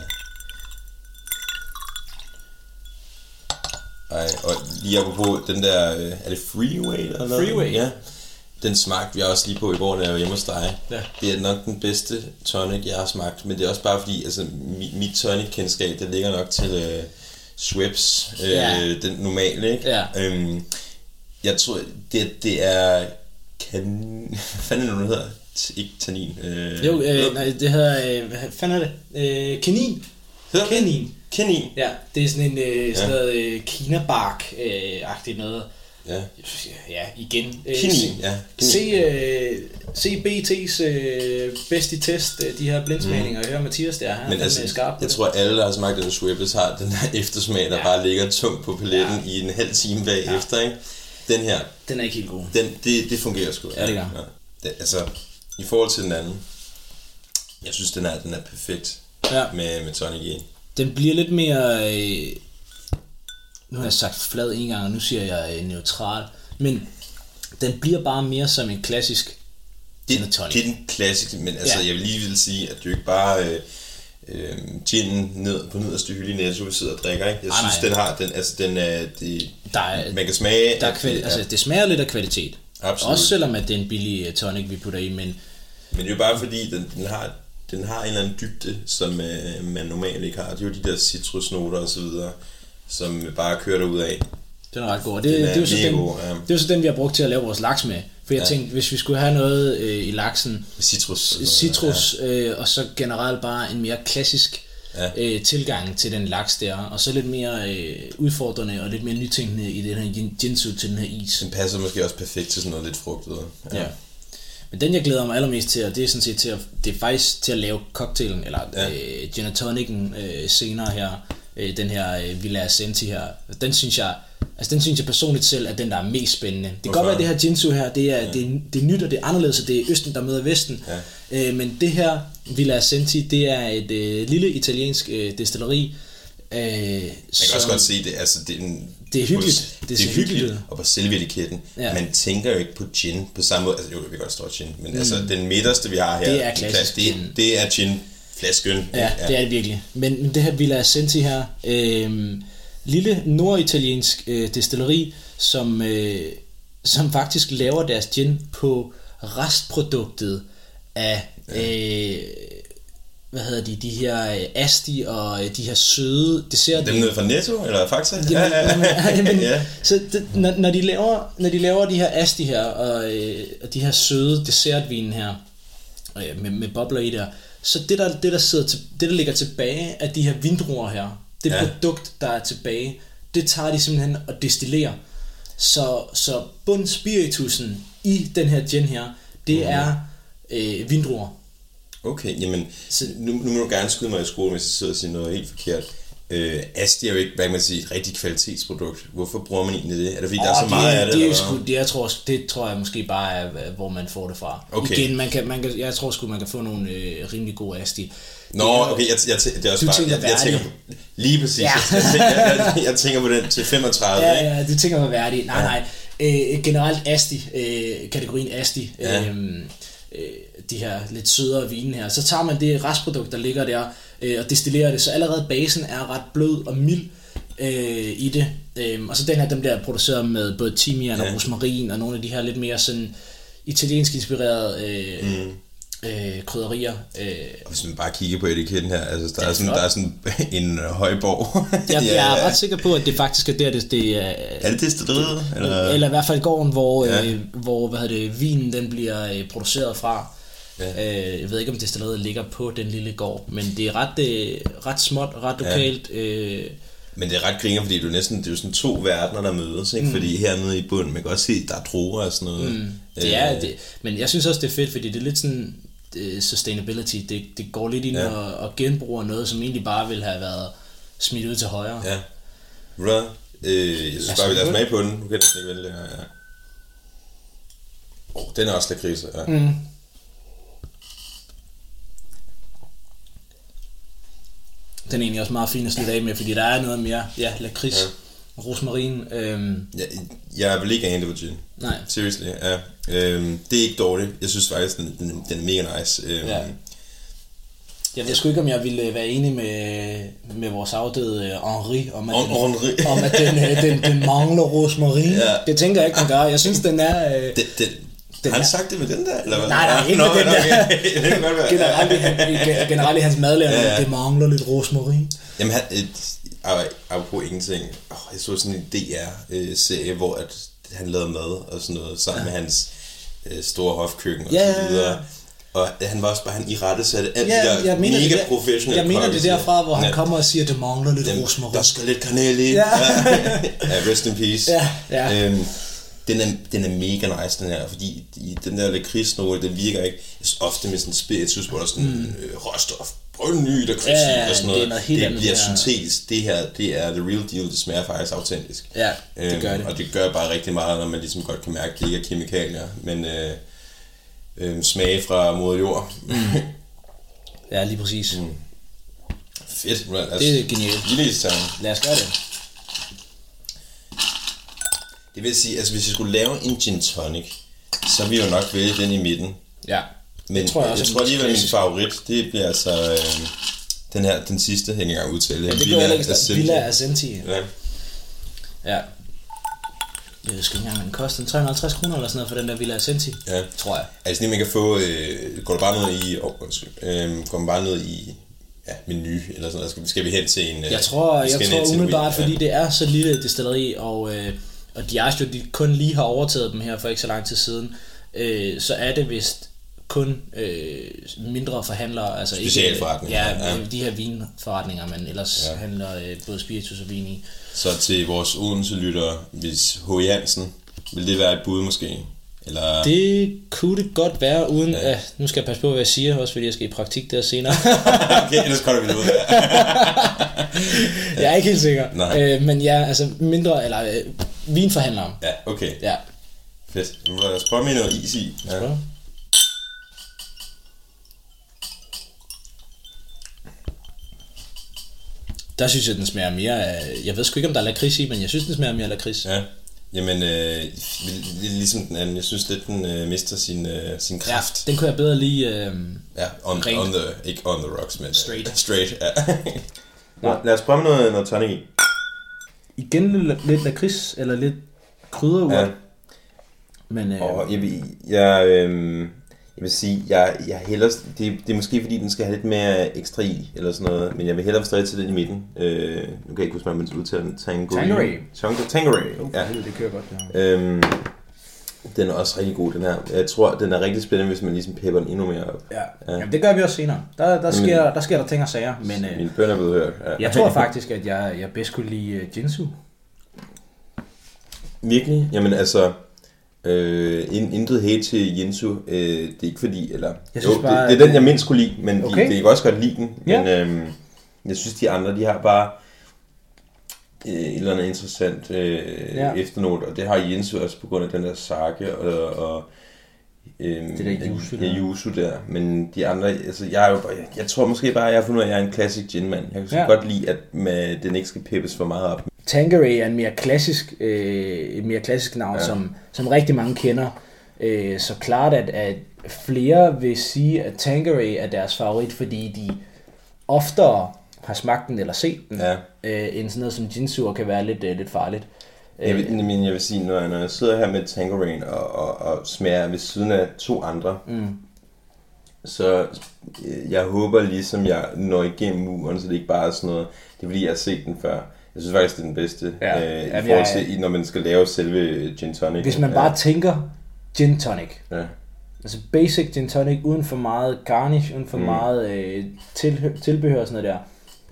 Ej, og lige apropos den der, øh, er det Freeway eller noget? Freeway? Ja. Den smagte vi også lige på i går, da jeg var hjemme hos dig. Ja. Det er nok den bedste tonic, jeg har smagt, men det er også bare fordi, altså mit, mit tonic-kendskab, det ligger nok til uh, Schweppes, uh, ja. den normale, ikke? Ja. Um, jeg tror, det, det er... Kan... Hvad fanden er det, hedder? Ikke tannin. Øh, jo, øh, nej, det hedder... Øh, hvad fanden er det? Øh, kanin. Hedder kanin. Kanin. Ja, det er sådan en øh, sådan ja. noget øh, kinabark-agtigt noget. Ja. Ja, igen. Øh, Kanin, ja. Kanin. Se, øh, se BT's øh, bedste test, øh, de her blindsmagninger, mm. høre Mathias der, han Men altså, er skarp Jeg tror, alle, der har smagt den Schweppes, har den der eftersmag, der ja. bare ligger tungt på paletten ja. i en halv time bagefter, ja. ikke? Den her... Den er ikke helt god. Den, det, det fungerer sgu. Ja, det gør. Ja. Det, altså, i forhold til den anden, jeg synes, den er, den er perfekt ja. med, med Tonic E. Den bliver lidt mere... Øh, nu har jeg sagt flad en gang, og nu siger jeg øh, neutral. Men den bliver bare mere som en klassisk det. Det er den klassiske, men altså, ja. jeg vil lige vil sige, at du ikke bare... Øh, øh, gin ned på nederste hylde i Netto, vi sidder og drikker, ikke? Jeg synes, nej. den har, den, altså, den er, det, der er, man kan smage... Der er kvali- altså, det smager lidt af kvalitet. Absolut. Også selvom at det er en billig øh, tonic, vi putter i, men... Men det er jo bare fordi, den, den har den har en eller anden dybde, som øh, man normalt ikke har. Det er jo de der citrusnoter og så videre, som bare kører ud af. Den er ret god. Det, det, er, det, er så den, god, ja. det er så den, vi har brugt til at lave vores laks med. For jeg ja. tænkte, hvis vi skulle have noget øh, i laksen... Citrus. Citrus, ja. øh, og så generelt bare en mere klassisk ja. øh, tilgang til den laks der. Og så lidt mere øh, udfordrende og lidt mere nytænkende i den her ginsu til den her is. Den passer måske også perfekt til sådan noget lidt frugtet. Ja. ja. Men den jeg glæder mig allermest til, og det er sådan set til at, det er faktisk til at lave cocktailen, eller ja. øh, gin tonicen øh, senere her, øh, den her øh, Villa Ascenti her. Den synes jeg, altså den synes jeg personligt selv er den, der er mest spændende. Det kan godt være, at det her Jinsu her, det er, ja. det, er, det er nyt og det er anderledes, og det er Østen, der møder Vesten. Ja. Øh, men det her Villa Ascenti, det er et øh, lille italiensk øh, destilleri, Øh, Man kan som, også godt se det, altså det er, en, det er hyggeligt. Det, det er hyggeligt. hyggeligt. Og på selve etiketten, ja. man tænker jo ikke på gin på samme måde, altså jo, vi kan godt stå gin, men mm. altså den midterste vi har her, det er klassisk det, gin. det er gin flasken. Ja, ja, det er det virkelig. Men, men det her Villa Ascenti her, øh, lille norditaliensk øh, destilleri, som, øh, som faktisk laver deres gin på restproduktet af ja. øh, hvad hedder de, de her øh, asti og øh, de her søde desserter. Dem nede fra Netto eller Fakta? Jamen, ja, ja, ja. Jamen, ja. Så det, når, når, de laver, når de laver de her asti her og, øh, og de her søde dessertvine her, øh, med, med bobler i der. Så det der, det, der sidder til, det, der ligger tilbage af de her vindruer her, det Ja. produkt, der er tilbage, det tager de simpelthen og destillerer. Så, så bundspiritusen i den her gin her, det Mhm. er øh, vindruer. Okay, jamen, Så- nu, nu må du gerne skyde mig i skolen, hvis jeg sidder og siger noget helt forkert. Øh, Asti er jo ikke, hvad kan man sige, et rigtigt kvalitetsprodukt. Hvorfor bruger man egentlig det? Er det fordi, der er så Åh, meget af det? det, er sgu, det, jeg tror, det tror jeg måske bare er, hvor man får det fra. Okay. Igen, man kan, man kan, jeg tror sgu, man kan få nogle øh, rimelig gode asti. Nå, okay, jeg, jeg, jeg, det er også Du bare, tænker jeg, jeg, tænker værdig. på, lige præcis, Ja. jeg, tænker, jeg, jeg, jeg, tænker på den til 35, Ja, ikke? ja, det tænker man værdigt. Nej, nej. Øh, generelt Asti, øh, kategorien Asti, Ja. øh, øh, de her lidt sødere vine her, så tager man det restprodukt, der ligger der, øh, og destillerer det, så allerede basen er ret blød og mild øh, i det. Øh, og så den her, dem der er produceret med både timian Ja. og rosmarin, og nogle af de her lidt mere sådan italiensk inspirerede øh, mm. Øh, krydderier. Øh, Og Hvis man bare kigger på etiketten her, altså der, er, er sådan, der er sådan <laughs> en højborg. <laughs> jeg, jeg er ret sikker på, at det faktisk er der, det, det er... Er det destilleriet? Eller? Eller i hvert fald gården, hvor, Ja. ja. øh, hvor hvad hedder det, vinen den bliver øh, produceret fra. Ja. Ja. Øh, jeg ved ikke, om destilleriet ligger på den lille gård, men det er ret, øh, ret småt, ret lokalt. Ja. Øh, Men det er ret griner, fordi du næsten, det er jo sådan to verdener, der mødes, ikke? Mm. Fordi hernede i bunden, man kan også se, der er druer og sådan noget. Mm. det er det. Men jeg synes også, det er fedt, fordi det er lidt sådan øh, sustainability. Det, det går lidt ind Ja. ja. og, og genbruger noget, som egentlig bare ville have været smidt ud til højre. Ja. Hvad? Øh, jeg synes bare, vi lader smage på den. Nu kan jeg næsten ikke vælge. Ja. Oh, den er også lakrids. Ja. Mm. Den er egentlig også meget fin at slutte af med, fordi der er noget mere, ja, lakrids, Ja. ja. rosmarin, øhm, Jeg, jeg vil ikke have gin. nej, Seriously, ja. Øhm, det er ikke dårligt. Jeg synes faktisk, den, den, den er mega nice. Øhm, Ja. jeg ved sgu ikke, om jeg ville være enig med, med vores afdøde øh, Henri, om at, den, Henri. om at den, øh, den, den mangler rosmarin. Ja. Det tænker jeg ikke, den gør. Jeg synes, den er... Øh, Den, den, Den har han er- sagt det med den der? Eller hvad? Nej, nej, ikke Nå, med den nå, der. Okay. <laughs> det kan godt være. generelt, i, han- i- generelt i hans madlavning, Ja, ja, det mangler lidt rosmarin. Jamen, han, et, ap- apropos ingenting. Oh, jeg så sådan en DR-serie, hvor at han lavede mad og sådan noget, sammen ja. med hans øh, store hofkøkken og Ja, så ja, ja. videre. Og han var også bare, han i rette satte alt Ja, det der jeg mener, mega det, professionelle der, jeg mener det derfra, hvor han ja. kommer og siger, det mangler lidt rosmarin. der skal lidt kanel i. Ja. ja, <laughs> rest in peace. Ja, ja. Øhm, den, er, den er mega nice, den her, fordi i den der lakridsnote, den virker ikke ofte med sådan spiritus, hvor der er sådan mm. øh, råstof, brød ny lakrids i Ja, og sådan det er noget. noget helt det andet, bliver her. syntetisk. Det her, det er the real deal, det smager faktisk autentisk. Ja, det gør det. Og det gør bare rigtig meget, når man ligesom godt kan mærke, at det ikke er kemikalier, men øh, øh, smage fra moder jord. Mm. Ja, lige præcis. Mm. Fedt. Well, altså, Det er genialt. Lille Lad os gøre det. Det vil sige, altså hvis jeg skulle lave en gin tonic, så ville jeg jo nok vælge den i midten. Ja. Men tror jeg også jeg er tror den alligevel, min favorit, det bliver altså øh, den her, den sidste, jeg engang udtale. Ja, det gør jeg ikke. Ascenti. Villa Ascenti. Ja. Ja. Jeg ved ikke engang, hvad den koster. 350 kroner eller sådan noget for den der Villa Ascenti. ja. Tror jeg. Altså det man kan få, øh, går du bare ned i, oh, øh, går man bare ned i ja, menu eller sådan noget, skal, skal vi hen til en... Øh, Jeg tror, vi jeg tror umiddelbart, win, fordi det er så lille et destilleri, og, øh, og Diageo, de kun lige har overtaget dem her for ikke så lang tid siden, øh, så er det vist kun øh, mindre forhandlere, altså ikke, ja, ja. de her vinforretninger, man ellers Ja. handler øh, både spiritus og vin i. Så til vores Odense-lyttere, hvis H. Jansen, vil det være et bud måske? Eller... Det kunne det godt være, uden ja. at, nu skal jeg passe på, hvad jeg siger, også fordi jeg skal i praktik der senere. <laughs> okay, ellers kommer vi ud af. jeg er ikke helt sikker. Nej. Øh, men ja, altså mindre, eller øh, vinforhandlere. Ja, okay. Ja. Fedt. Nu lad os prøve med noget is i. Ja. Ja. Der synes jeg, den smager mere af... Jeg ved sgu ikke, om der er lakrids i, men jeg synes, den smager mere af lakrids. ja. Jamen, øh, ligesom den anden. Jeg synes lidt, den øh, mister sin, øh, sin kraft. den kunne jeg bedre lige... Øh, Ja, on, Rent. on the, ikke on the rocks, men Straight. Uh, <laughs> straight, ja. Nå, lad os prøve noget, noget tonic i. igen lidt, lidt lakrids, eller lidt krydderurt. Ja. Men øh, Og jeg vil, jeg, øh, jeg vil sige, jeg, jeg hellere, det, det er måske fordi, den skal have lidt mere ekstra i, eller sådan noget, men jeg vil hellere stadig til den i midten. Øh, nu kan jeg ikke huske, hvad man udtaler den. Tango. Tangeray, oh, ja. ja. det kører godt. Ja. Øhm, Den er også rigtig god, den her. Jeg tror, den er rigtig spændende, hvis man ligesom pepper den endnu mere op. Ja. ja. Jamen, det gør vi også senere. Der, der, sker, der sker der ting og sager. Men, øh, Min bøn er blevet hørt. Ja. jeg tror faktisk, at jeg, jeg bedst kunne lide uh, Jinsu. Virkelig? Jamen altså, øh, in, intet hate til Jinsu. Øh, det er ikke fordi, eller... Jeg synes jo, bare, det, det, er den, jeg mindst kunne lide, men Okay. de, det kan også godt lide den. Ja. Men øh, jeg synes, de andre, de har bare øh, et eller andet interessant øh, Ja. efternote, og det har Jinsu også på grund af den der sake og... og Øhm, Det der yuzu der. Ja, yuzu der. Men de andre, altså jeg er jo bare, jeg, jeg tror måske bare, at jeg har fundet ud af, at jeg er en classic gin-mand. Jeg kan så Ja. godt lide, at med, den ikke skal peppes for meget op. Tanqueray er en mere klassisk, øh, et mere klassisk navn. Ja. som, som rigtig mange kender. Øh, så klart, at, at flere vil sige, at Tanqueray er deres favorit, fordi de oftere har smagt den eller set den, Ja. øh, end sådan noget som Jinsu, og kan være lidt, øh, lidt farligt. Jeg vil, men jeg vil sige, når jeg, når jeg sidder her med Tangerine og, og, og smager ved siden af to andre, Mm. så øh, jeg håber ligesom, jeg når igennem muren, så det ikke bare er sådan noget, det er fordi, jeg har set den før. Jeg synes faktisk, det er den bedste, Ja. øh, i Jamen, forhold jeg- til, når man skal lave selve gin tonic. Hvis man bare tænker gin tonic, Ja. altså basic gin tonic, uden for meget garnish, uden for mm. Meget øh, til, tilbehør og sådan noget der,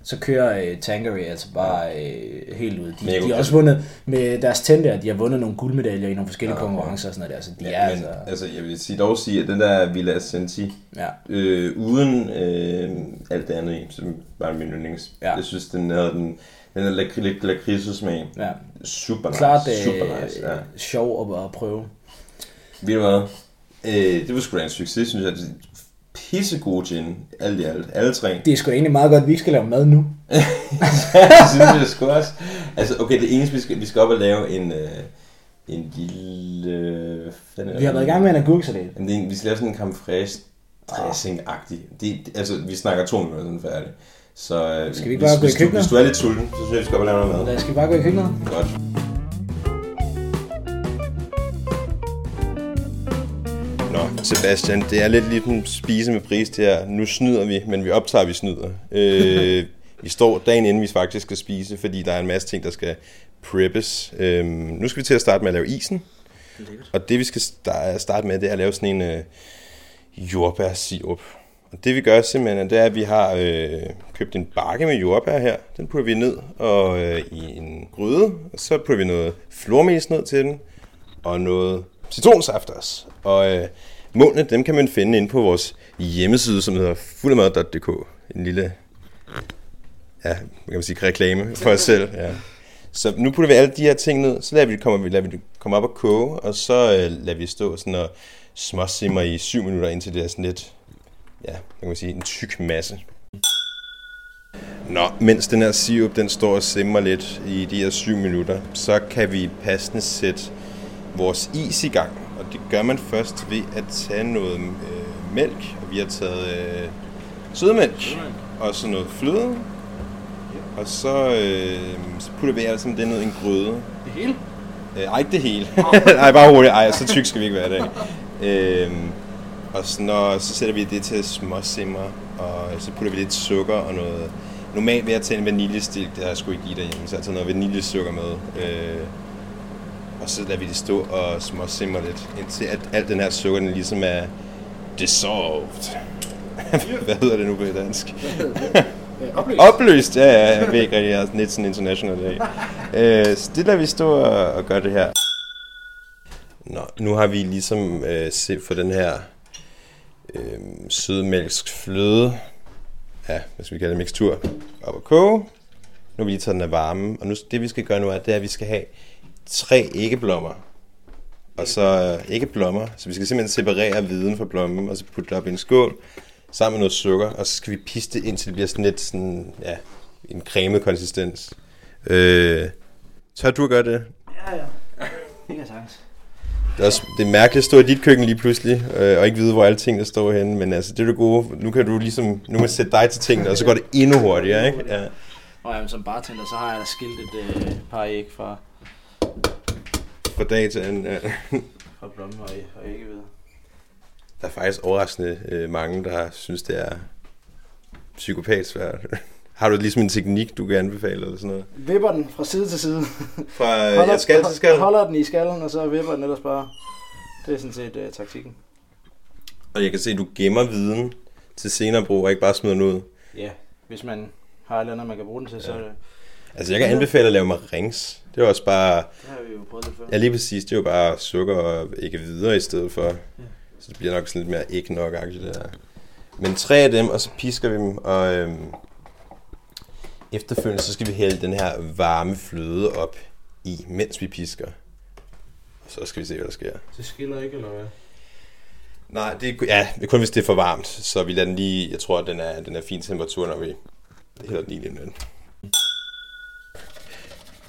så kører øh, Tanqueray altså bare øh, helt ud. De, de har også vundet med deres tænder, de har vundet nogle guldmedaljer i nogle forskellige Ja, konkurrencer og sådan noget der, så de Ja, er men, altså... altså, jeg vil sige, dog sige, at den der Villa Ascenti, Ja. øh, uden øh, alt det andet i, som var min yndlings, Ja. jeg synes, den havde den, den der lakri- lidt lakridsusmag. ja. Super nice. Klart øh, super nice, ja. sjov at, at prøve. Ved du hvad? Øh, det var sgu da en succes, synes jeg. Det er Pissegod gin, alt i alt. Alle tre. Det er sgu egentlig meget godt, at vi ikke skal lave mad nu. <laughs> det synes jeg sgu også. Altså, okay, det eneste, vi skal, vi skal op og lave en, øh, en lille... øh, Vi har været i gang med en agurksalat. Jamen, det er vi skal lave sådan en creme fraiche dressing-agtig. Det, altså, vi snakker to minutter, så er den færdig. Så øh, Skal vi ikke hvis, bare gå i hvis, køkkenet? hvis du er lidt sulten, så synes jeg, vi skal op og lave noget mad. Lad, skal vi bare gå i køkkenet? Godt. Sebastian, det er lidt ligesom spise med pris det her. Nu snyder vi, men vi optager, vi snyder. Øh, <laughs> vi står dagen inden, vi faktisk skal spise, fordi der er en masse ting, der skal preppes. Øh, nu skal vi til at starte med at lave isen. Og det vi skal sta- starte med, det er at lave sådan en øh, jordbærsirup. Og det vi gør simpelthen, det er, at vi har øh, købt en bakke med jordbær her. Den putter vi ned og, øh, i en gryde. Og så putter vi noget flormelis ned til den. Og noget citronsaft også. Og øh, målene, dem kan man finde inde på vores hjemmeside, som hedder fuldemad.dk. En lille, ja, kan man sige, reklame for os selv. Ja. Så nu putter vi alle de her ting ned, så lader vi det komme, lader vi det komme op og koge, og så øh, lader vi stå sådan og småsimmer i 7 minutter, indtil det er sådan lidt, ja, kan man sige, en tyk masse. Nå, mens den her sirup, den står og simmer lidt i de her 7 minutter, så kan vi passende sætte vores is i gang. Og det gør man først ved at tage noget øh, mælk, og vi har taget øh, sødmælk, og så noget fløde, og så, øh, så putter vi alt sammen det ned i en gryde. Det hele? Øh, ej, ikke det hele. <laughs> Ej, bare hurtigt. Ej, så tyk skal vi ikke være i dag. Øhm, og så, når, så sætter vi det til småsimmer, og så putter vi lidt sukker og noget... Normalt vil jeg tage en vaniljestilk, det har jeg sgu ikke i derhjemme, så jeg har taget noget vaniljesukker med. Øh, og så lader vi det stå og småsimmer lidt, indtil at alt den her sukker, den ligesom er dissolved. <laughs> Hvad hedder det nu på dansk? <laughs> Opløst. Opløst, ja, ja, jeg ved ikke rigtig, jeg er lidt sådan international dag. Øh, så det lader vi stå og, og gøre det her. Nå, nu har vi ligesom øh, set for den her øh, sødmælksk fløde, ja, skal vi kalde det, mixtur, op at koge. Nu har vi lige taget den af varme, og nu, det vi skal gøre nu er, det er, at vi skal have tre æggeblommer. Og så øh, æggeblommer, så vi skal simpelthen separere viden fra blommen, og så putte det op i en skål, sammen med noget sukker, og så skal vi piste det indtil det bliver sådan lidt sådan, ja, en cremet konsistens. Øh, tør du at gøre det? Ja, ja. Det kan sagtens. Det er, også, det er mærkeligt at stå i dit køkken lige pludselig, øh, og ikke vide, hvor alle tingene står henne, men altså, det er det gode. Nu kan du ligesom, nu kan man sætte dig til tingene, og så går det endnu hurtigere, ikke? Ja. Og jamen, som bartender, så har jeg da skilt et øh, par æg fra, Fra dag til anden. Ja. <laughs> fra blomme og, og æggehvide. Der er faktisk overraskende øh, mange, der synes, det er psykopatsvært. <laughs> Har du ligesom en teknik, du kan anbefale, eller sådan noget? Vipper den fra side til side. Fra øh, ja, skal til skal? Holder den i skallen, og så vipper den ellers bare. Det er sådan set uh, taktikken. Og jeg kan se, at du gemmer viden til senere brug, og ikke bare smider den ud. Ja, hvis man har et eller andet, man kan bruge den til, så er det... Altså, jeg kan anbefale at lave marings. Det er også bare... Det har vi jo prøvet lidt før. Ja, lige præcis. Det er jo bare sukker og ikke videre i stedet for. Så det bliver nok sådan lidt mere ikke nok det der. Men tre af dem, og så pisker vi dem, og øhm, efterfølgende så skal vi hælde den her varme fløde op i, mens vi pisker. Og så skal vi se, hvad der sker. Det skiller ikke, eller hvad? Nej, det er, ja, det er kun hvis det er for varmt, så vi lader den lige, jeg tror, at den er, den er fin temperatur, når vi hælder den i den.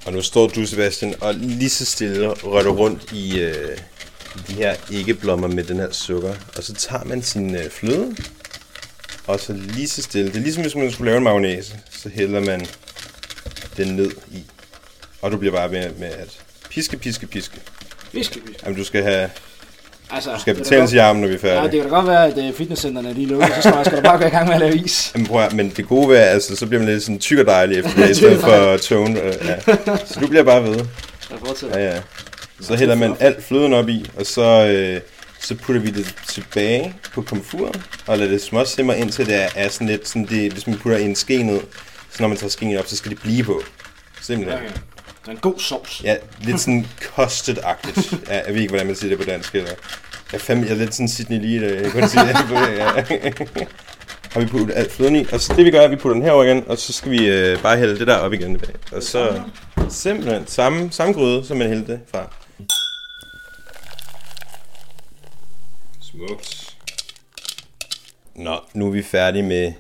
Og nu står du, Sebastian, og lige så stille rører rundt i øh, de her æggeblommer med den her sukker. Og så tager man sin øh, fløde, og så lige så stille. Det er ligesom hvis man skulle lave en mayonnaise, så hælder man den ned i. Og du bliver bare med, med at piske, piske, piske. Piske, piske. Jamen, du skal have Altså, du skal betale i armen, når vi er færdige. Ja, det kan da godt være, at uh, fitnesscenterne er lukket, så skal du bare gå i gang med at lave is. <laughs> Jamen, prøv at, men det gode ved, altså, så bliver man lidt sådan tyk og dejlig efter <laughs> det, i stedet for tone. Øh, ja. Så du bliver bare ved. Jeg fortsætter. Ja, ja. Så hælder man alt fløden op i, og så, øh, så putter vi det tilbage på komfuret, og lader det småsimre indtil det er sådan lidt, sådan det, hvis man putter en ske ned, så når man tager skeen op, så skal det blive på. Simpelthen. Okay. Det er en god sovs. Ja, lidt sådan custard-agtigt. Ja, jeg ved ikke, hvordan man siger det på dansk. Eller. Jeg, fandme, jeg er lidt sådan Sydney lige, jeg kan kun sige det. <laughs> Ja. Har vi puttet alt fløden i, og så det vi gør, er, at vi putter den herover igen, og så skal vi øh, bare hælde det der op igen tilbage. Og så simpelthen samme, samme gryde, som man hældte det fra. Smukt. Nå, nu er vi færdige med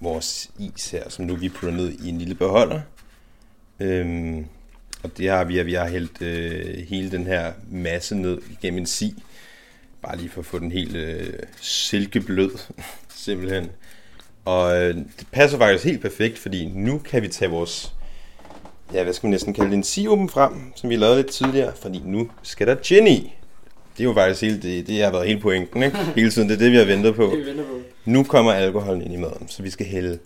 vores is her, som nu vi putter ned i en lille beholder. Øhm, og det har vi, at vi har hældt øh, hele den her masse ned igennem en si. Bare lige for at få den helt øh, silkeblød, <laughs> simpelthen. Og øh, det passer faktisk helt perfekt, fordi nu kan vi tage vores, ja, hvad skal man næsten kalde det, en sirupen frem, som vi lavede lidt tidligere, fordi nu skal der gin i. Det er jo faktisk hele det, det har været hele pointen, ikke? <laughs> Hele tiden, det er det, vi har ventet på. Det vi venter på. Nu kommer alkoholen ind i maden, så vi skal hælde,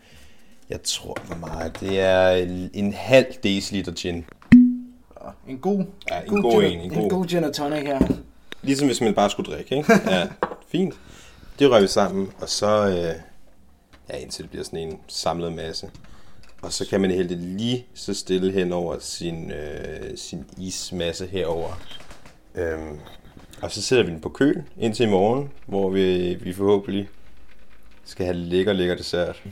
jeg tror, hvor meget, det er en halv deciliter gin. En god, Ja, en god gin, en, en en god. god gin og tonic her. Ligesom hvis man bare skulle drikke, ikke? Ja, fint. Det rører vi sammen, og så, øh, ja, indtil det bliver sådan en samlet masse. Og så kan man hælde det lige så stille hen over sin, øh, sin ismasse herover. Øhm, og så sætter vi den på køl indtil i morgen, hvor vi, vi forhåbentlig skal have lækker, lækker dessert.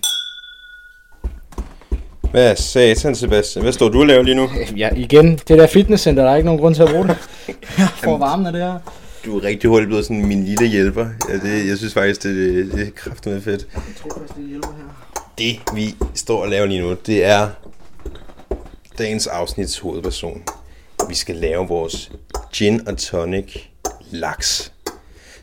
Hvad er satan, Sebastian? Hvad står du og laver lige nu? <laughs> Ja, igen, det der fitnesscenter, der er ikke nogen grund til at bruge det. <laughs> For varmen af det her. Du er rigtig hurtigt blevet sådan min lille hjælper. Ja, det, jeg synes faktisk, det, det er kraftigt fedt. Jeg tror faktisk, det hjælper her. Det, vi står og laver lige nu, det er dagens afsnits hovedperson. Vi skal lave vores gin og tonic laks.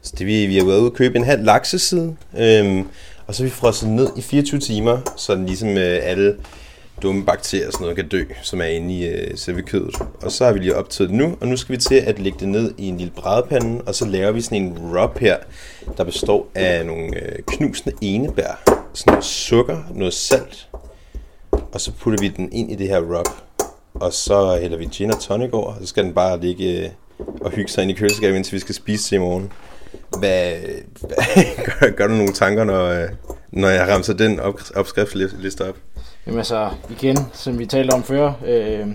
Så det, vi, vi har været ude og købe en halv lakseside, øhm, og så har vi frosset ned i 24 timer, så den ligesom øh, alle dumme bakterier og sådan noget kan dø, som er inde i øh, selve kødet. Og så har vi lige optaget det nu, og nu skal vi til at lægge det ned i en lille brædepande, og så laver vi sådan en rub her, der består af nogle øh, knusende enebær, sådan noget sukker, noget salt, og så putter vi den ind i det her rub, og så hælder vi gin og tonic over, og så skal den bare ligge øh, og hygge sig ind i køleskabet, indtil vi skal spise til i morgen. Hvad, hvad <laughs> gør, gør du nogle tanker, når, øh, når jeg ramser den op, opskriftsliste op? Jamen altså, igen, som vi talte om før, øh,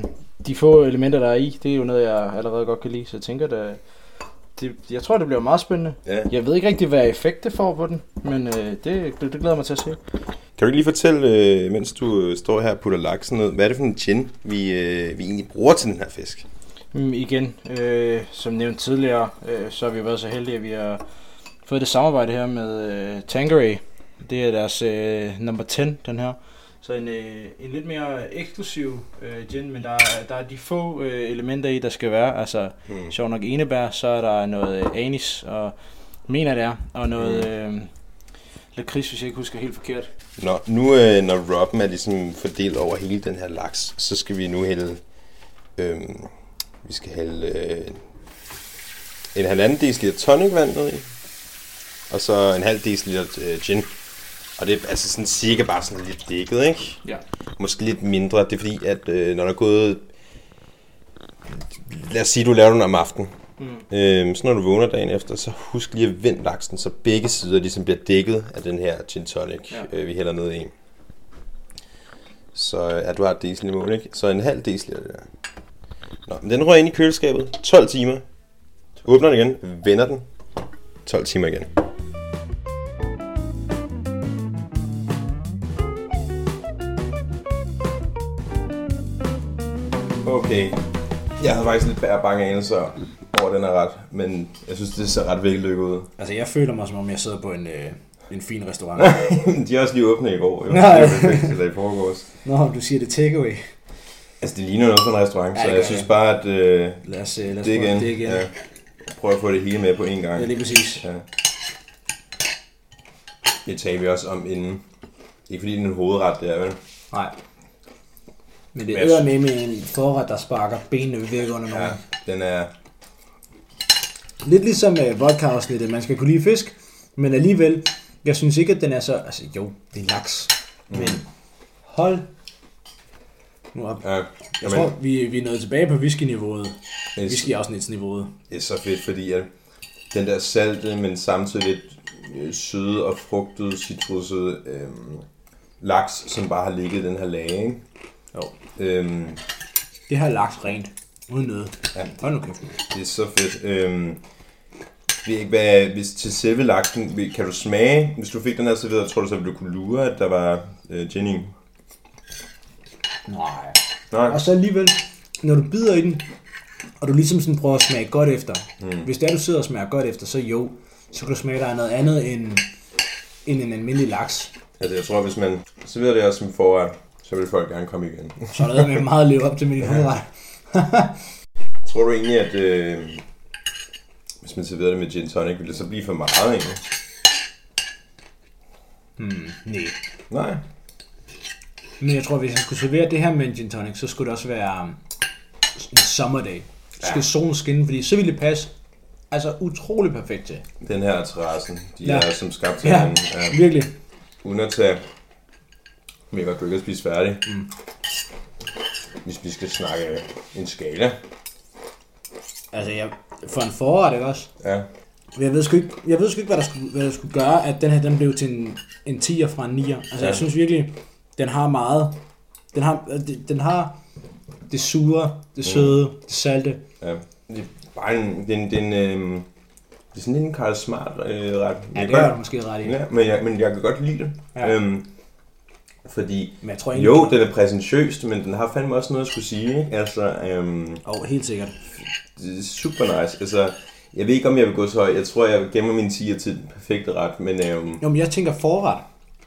de få elementer, der er i, det er jo noget, jeg allerede godt kan lide, så jeg tænker, at det, jeg tror, det bliver meget spændende. Ja. Jeg ved ikke rigtig, hvad effekt det får på den, men øh, det, det, det glæder mig til at se. Kan du ikke lige fortælle, øh, mens du øh, står her og putter laksen ned, hvad er det for en gin, vi, øh, vi egentlig bruger til den her fisk? Mm, igen, øh, som nævnt tidligere, øh, så har vi været så heldige, at vi har fået det samarbejde her med øh, Tanqueray. Det er deres øh, number 10, den her. Så en, øh, en lidt mere eksklusiv øh, gin, men der er, der er de få øh, elementer i, der skal være. Altså, Hmm. mm. sjovt nok enebær, så er der noget øh, anis, og mener det er, og noget øh, lakrids, hvis jeg ikke husker helt forkert. Nå, nu øh, når rubben er ligesom fordelt over hele den her laks, så skal vi nu hælde, øh, vi skal hælde øh, en halvanden deciliter tonicvand ned i, og så en halv deciliter øh, gin. Og det er altså sådan cirka bare sådan lidt dækket, ikke? Ja. Måske lidt mindre. Det er fordi, at øh, når der er gået... Lad os sige, du laver den om aftenen. Mm. Øhm, så når du vågner dagen efter, så husk lige at vende laksen, så begge sider ligesom bliver dækket af den her gin tonic, ja. øh, vi hælder ned i. Så ja, du har et decil i mål, ikke? Så en halv decil er det der. Nå, men den rører ind i køleskabet. 12 timer. Åbner den igen. Vender den. 12 timer igen. Okay. Jeg havde faktisk lidt bære bange anelser over den er ret, men jeg synes, det ser ret vellykket ud. Altså, jeg føler mig, som om jeg sidder på en, øh, en fin restaurant. <laughs> de er også lige åbne i går, jo. Nej. Det er perfekt, eller i forgårs. Nå, du siger det takeaway. Altså, det ligner noget for en restaurant, Ja, så jeg synes bare, at øh, Lad os, øh, lad os det prøve igen. det igen. Ja. Prøv at få det hele med på én gang. Ja, lige præcis. Ja. Det tager vi også om inden. Ikke fordi det er en hovedret, det er vel? Nej. Men det æder med med en forret, der sparker benene væk under nogen. Ja, den er... Lidt ligesom uh, vodka-afsnittet. Man skal kunne lide fisk, men alligevel, jeg synes ikke, at den er så... Altså jo, det er laks. Mm. Men hold nu op. Ja, Jeg jamen, tror, vi, vi er nået tilbage på whisky-niveauet. Whisky-afsnitsniveauet. det er så fedt, fordi at den der salte, men samtidig lidt øh, søde og frugtede, citrusede øhm, laks, som bare har ligget den her lage, ikke? Jo. Øhm, Det her er laks rent. Uden noget. Ja. Hold nu kæft. det er så fedt. Øhm, hvad, hvis til selve laksen, kan du smage, hvis du fik den her serveret, tror du så, at du kunne lure, at der var øh, gin i? Nej. Nej. Og så alligevel, når du bider i den, og du ligesom sådan prøver at smage godt efter. Mm. Hvis det er, du sidder og smager godt efter, så jo, så kan du smage, der er noget andet end, end en almindelig laks. Altså, jeg tror, hvis man serverer det her som forret, så vil folk gerne komme igen. <laughs> Så er med meget at leve op til min hovedret. <laughs> tror du egentlig, at øh, hvis man serverer det med gin tonic, ville det så blive for meget egentlig? Hmm, nej. Nej. Men jeg tror, hvis jeg skulle servere det her med en gin tonic, så skulle det også være um, en sommerdag. Så skal Ja. solen skinne, fordi så ville det passe altså utrolig perfekt til. Den her terrassen, de Ja. ja. er som skabt til Ja, hinanden. Ja. virkelig. Uden at tage mega du ikke at spise færdig. Mm. Hvis vi skal snakke en skala. Altså, jeg, for en forret, ikke også? Ja. Jeg ved sgu ikke, jeg ved sgu ikke hvad, der skulle, hvad der skulle gøre, at den her den blev til en, en 10'er fra en 9'er. Altså, ja. Jeg synes virkelig, den har meget. Den har, den, den har det sure, det søde, mm. det salte. ja. Det er bare en, det er en, det er en, øh, det er sådan en Karl Smart øh, ret. Ja, det har godt- du måske ret i. Ja, men jeg, men jeg kan godt lide det. Ja. Øhm, fordi, Men jeg tror egentlig, jo, den er præsentøst, men den har fandme også noget at skulle sige. Ikke? Altså, øhm, Oh, helt sikkert. det er super nice. Altså, jeg ved ikke, om jeg vil gå så højt. Jeg tror, jeg vil gemme min 10'er til den perfekte ret. Men øhm, Jo, men jeg tænker forret.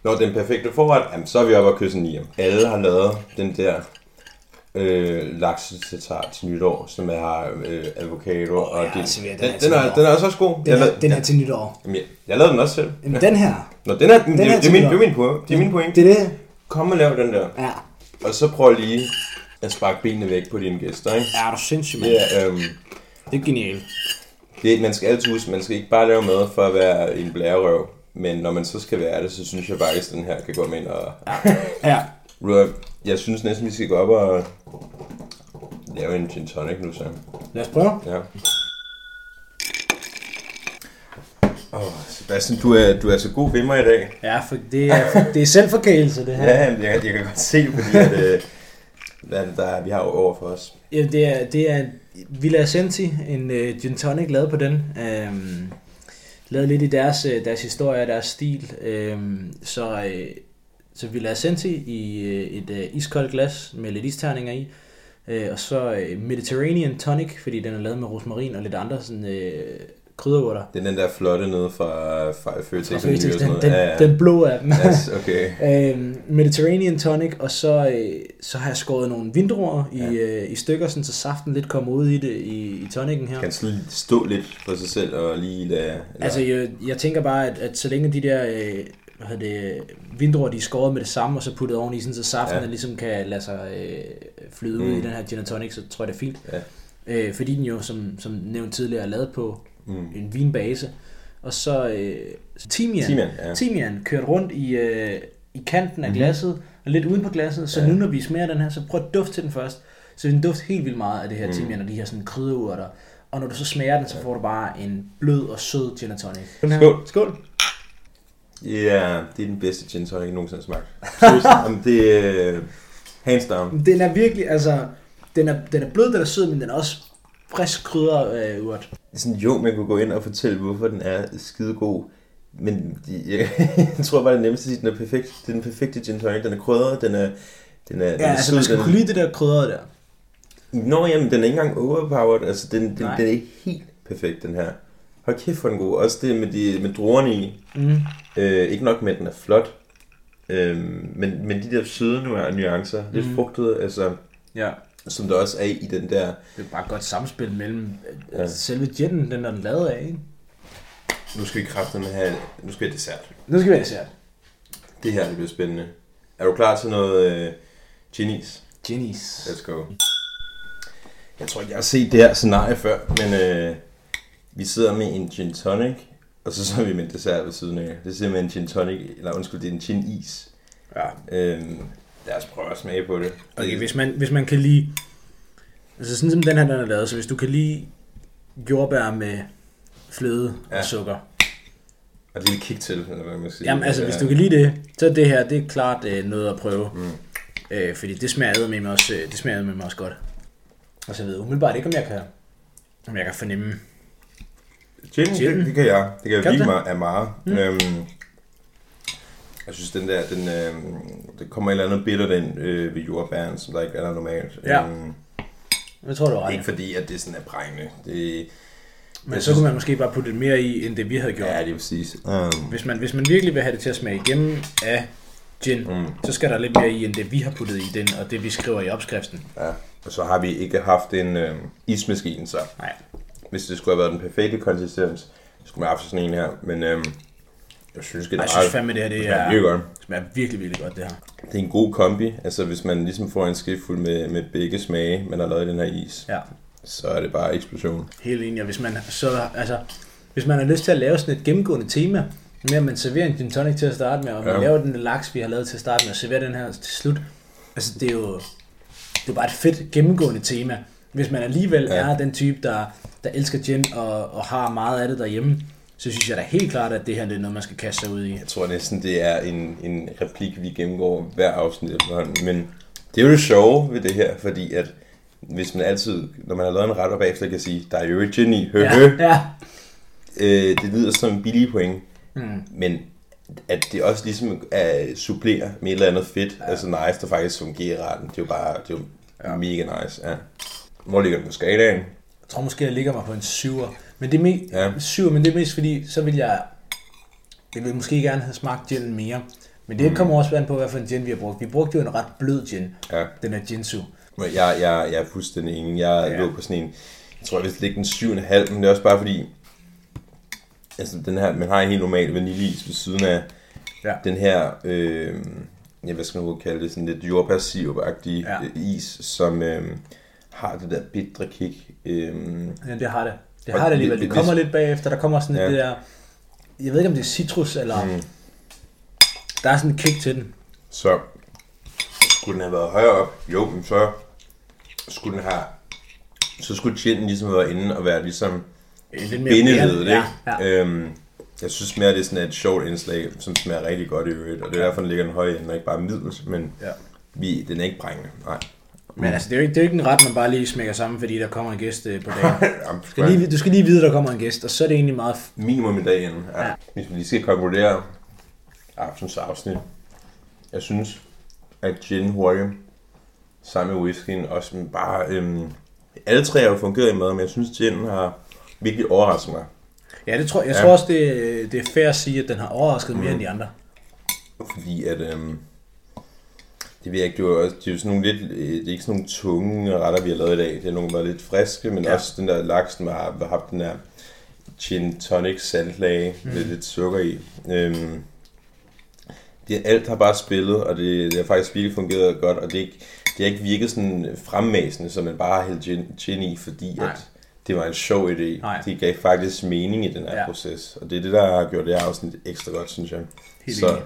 når den perfekte forret, jamen, så er vi oppe og kysse en 9'er. Alle har lavet den der øh, laksetatar til nytår, som er øh, avocado. Åh, og ja, det, altså, den den, er den, er, den er også også god. Den, jeg, er, den er til nytår. Jamen, jeg, jeg lavede den også selv. Jamen, den her. Nå, den er, den det, er det, er min, det er min point. Det er min point. Det er det. Kom og lav den der. Ja. Og så prøv lige at sparke benene væk på dine gæster, ikke? Ja, er du sindssyg, mand. Det er, øhm, Det er genialt. det, man skal altid huske, man skal ikke bare lave mad for at være en blærerøv. Men når man så skal være det, så synes jeg faktisk, at den her kan gå med ind og... Ja. Røv, Jeg synes næsten, vi skal gå op og lave en gin tonic nu, så. Lad os prøve. Ja. Oh, Sebastian, du er, du er så god ved mig i dag. Ja, for det er, det er selvforkælelse, det her. Ja, jamen, jeg, jeg kan godt se, fordi at, øh, hvad det, der er, vi har over for os. Ja, det er, det er Villa Ascenti, en uh, gin tonic lavet på den. Um, lavet lidt i deres, uh, deres historie og deres stil. Um, så, uh, så Villa Ascenti i uh, et uh, iskoldt glas med lidt isterninger i. Uh, og så uh, Mediterranean tonic, fordi den er lavet med rosmarin og lidt andre sådan, uh, krydderurter. Det er den der flotte nede fra, fra Føtex. Faktisk sådan den, den, Ja, ja. den blå af dem. Yes, okay. <laughs> Øhm, Mediterranean tonic, og så, øh, så har jeg skåret nogle vindruer i, Ja. øh, i stykker, sådan, så saften lidt kommer ud i det i, i tonicen her. Kan sådan stå lidt for sig selv og lige lade... Eller, Altså, jeg, jeg tænker bare, at, at så længe de der øh, hvad hedder det, vindruer, de er skåret med det samme, og så puttet oven i, sådan, så saften Ja. ligesom kan lade sig øh, flyde mm. ud Mm. i den her gin tonic, så tror jeg, det er fint. Ja. Øh, fordi den jo, som, som nævnt tidligere, er lavet på mm. en vinbase. Og så øh, så timian. Timian, ja. Timian kørt rundt i, øh, i kanten af Mhm. glasset, og lidt uden på glasset, så Ja. nu når vi smager den her, så prøv at dufte til den først. Så den dufter helt vildt meget af det her Mm. timian, og de her sådan krydderurter, og når du så smager den, så får du bare en blød og sød gin tonic. Skål. Skål. Ja, det er den bedste gin tonic, jeg nogensinde har smagt. Seriøst, <laughs> Jamen, det er uh, hands down. Den er virkelig, altså, den er, den er blød, den er sød, men den er også frisk krydder øh, urt. Det sådan, jo, man kunne gå ind og fortælle, hvorfor den er skide god. Men de, jeg, <laughs> jeg tror bare, det er nemmest at sige, at den er perfekt. Det er den perfekte gin tonic. Den er krydret, den er, den er, den Ja, er altså man skal den kunne lide det der krydder der. Nå, jamen, den er ikke engang overpowered. Altså, den, den, Nej. den er helt perfekt, den her. Hold kæft, for den god. Også det med, de, med druerne i. Mm. Øh, ikke nok med, at den er flot. Øh, men, men de der søde nu- nuancer, lidt Mhm. frugtede, altså, Ja. Som der også er i den der... Det er bare et godt samspil mellem Ja. ja. selve ginen, den er den lavet af, ikke? Nu skal vi kraftedeme have... Nu skal vi have dessert. Nu skal vi have dessert. Det her det bliver spændende. Er du klar til noget øh? Ginnies. Let's go. Jeg tror ikke, jeg har set det her scenarie før, men øh, vi sidder med en gin tonic, og så sidder vi med en dessert ved siden af. Det er simpelthen en gin tonic, eller undskyld, det er en gin is. Ja. Øhm, lad os prøve at smage på det. Okay, hvis man, hvis man kan lide... Altså sådan som den her, den er lavet, så hvis du kan lide jordbær med fløde ja. Og sukker. Og et kick til, eller hvad man siger. Jamen altså, hvis du kan lide det, så er det her, det er klart øh, noget at prøve. Mm. Øh, fordi det smager med mig også, øh, det smager med mig også godt. Og så ved jeg umiddelbart ikke, om jeg kan, om jeg kan fornemme. Gin, Gin. det, det kan jeg. Det kan jeg Kan virkelig det? meget af meget. Mm. Øhm, jeg synes, den der, den, øh, det kommer et eller andet bitter den øh, ved jordbæren, som der ikke er der normalt. Ja. Øhm, Jeg tror, du har ikke fordi, at det sådan er brændende. Det, Men så synes- kunne man måske bare putte lidt mere i, end det vi havde gjort. ja, det er præcis. Um, Hvis man, hvis man virkelig vil have det til at smage igennem af gin, mm, så skal der lidt mere i, end det vi har puttet i den, og det vi skriver i opskriften. ja. Og så har vi ikke haft en øh, ismaskine, så Nej. hvis det skulle have været den perfekte konsistens, så skulle man have haft sådan en her. Men øh, jeg synes, det er jeg synes fandme, det her det det er virkelig godt. smager virkelig, virkelig godt, det her. Det er en god kombi. Altså, hvis man ligesom får en skefuld med, med begge smage, man har lavet i den her is, Ja, så er det bare eksplosion. helt enig. Og hvis man, så, altså, hvis man har lyst til at lave sådan et gennemgående tema, med at man serverer en gin tonic til at starte med, og man Ja. laver den laks, vi har lavet til at starte med, og serverer den her til slut, altså det er jo, det er bare et fedt gennemgående tema. Hvis man alligevel ja. er den type, der, der elsker gin og, og har meget af det derhjemme, så synes jeg da helt klart, at det her det er noget, man skal kaste sig ud i. Jeg tror næsten, det er en, en replik, vi gennemgår hver afsnit efterhånden. Men det er jo det sjove ved det her, fordi at hvis man altid, når man har lavet en ret, og bagefter kan sige, der er jo et gin i, hø, Ja, hø. ja. Øh, det lyder som en billig point, Mm. men at det også ligesom er supplerer med et eller andet fedt, ja. altså nice, der faktisk fungerer retten. Det er jo bare, det er jo ja. mega nice, ja. Hvor ligger den på skalaen? Jeg tror måske, jeg ligger mig på en syver. Men det er mest, Ja. syver, men det er mest fordi, så vil jeg, jeg vil måske gerne have smagt gin mere. Men det kommer også an på, hvad for en gin vi har brugt. Vi brugte jo en ret blød gin, Ja. den er Jinsu. Men Jeg, jeg, jeg er fuldstændig enig. Jeg ja. Lå på sådan en, jeg tror, jeg vil ligge den 7,5, men det er også bare fordi, altså den her, man har en helt normal vaniljeis ved siden af Ja. den her, øh, ja, hvad skal man kalde det, sådan lidt jordbærsirup-agtige Ja. ja. is, som øh, har det der bitre kick. Øh, Ja, det har det. Det har det alligevel. Det kommer lidt bagefter. Der kommer sådan Ja. det der, jeg ved ikke om det er citrus, eller mm. der er sådan en kick til den. Så skulle den have været højere op, jo, men så skulle den have, så skulle ginen ligesom have været inde og være ligesom Lidt bindeledet, ja, ikke? ja. Øhm, jeg synes mere, det er sådan et sjovt indslag, som smager rigtig godt i øvrigt, og det er derfor, den ligger den høje ende, og ikke bare middels, men Ja. vi, den er ikke brændende. Nej. Men altså, det er, jo ikke, det er jo ikke en ret, man bare lige smækker sammen, fordi der kommer en gæst øh, på dagen. <laughs> Jamen, Du skal, lige, du skal lige vide, at der kommer en gæst, og så er det egentlig meget... f- Minimum i dagen. Ja. Ja. Hvis vi lige skal konkludere aftens afsnit. Jeg synes, at gin hurtigt sammen med whiskyen også bare... Øhm, alle tre har jo fungeret i mad, men jeg synes, gin har virkelig overrasket mig. Ja, det tror, jeg Ja. tror også, det, det er fair at sige, at den har overrasket mere Mhm. end de andre. Fordi at, øhm, det ved jeg ikke, det er jo, også, det er jo sådan nogle lidt, øh, det er ikke sådan nogle tunge retter, vi har lavet i dag. Det er nogle, der er lidt friske, men ja. Også den der laks, den har, har haft den der gin tonic saltlage mm. med lidt sukker i. Øhm, det, alt har bare spillet, og det, det har faktisk virkelig fungeret godt, og det, er ikke, det har ikke virket sådan fremmæsende, som man bare har hældt gin, gin i, fordi Nej. at det var en sjov idé. Nej. Det gav faktisk mening i den her ja. Proces, og det er det, der har gjort det her afsnit ekstra godt, synes jeg. Helt Så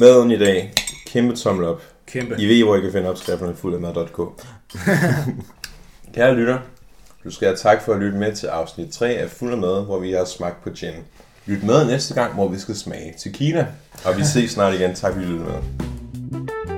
maden i dag, kæmpe tommel op. Kæmpe. I ved, hvor I kan finde opskrifterne fuld af mad.k. <laughs> Kære lytter, Du skal have tak for at lytte med til afsnit 3 af Fuld af Mad, hvor vi har smagt på gin. Lyt med næste gang, hvor vi skal smage tequila. Og vi ses snart igen. Tak fordi I lyttede med.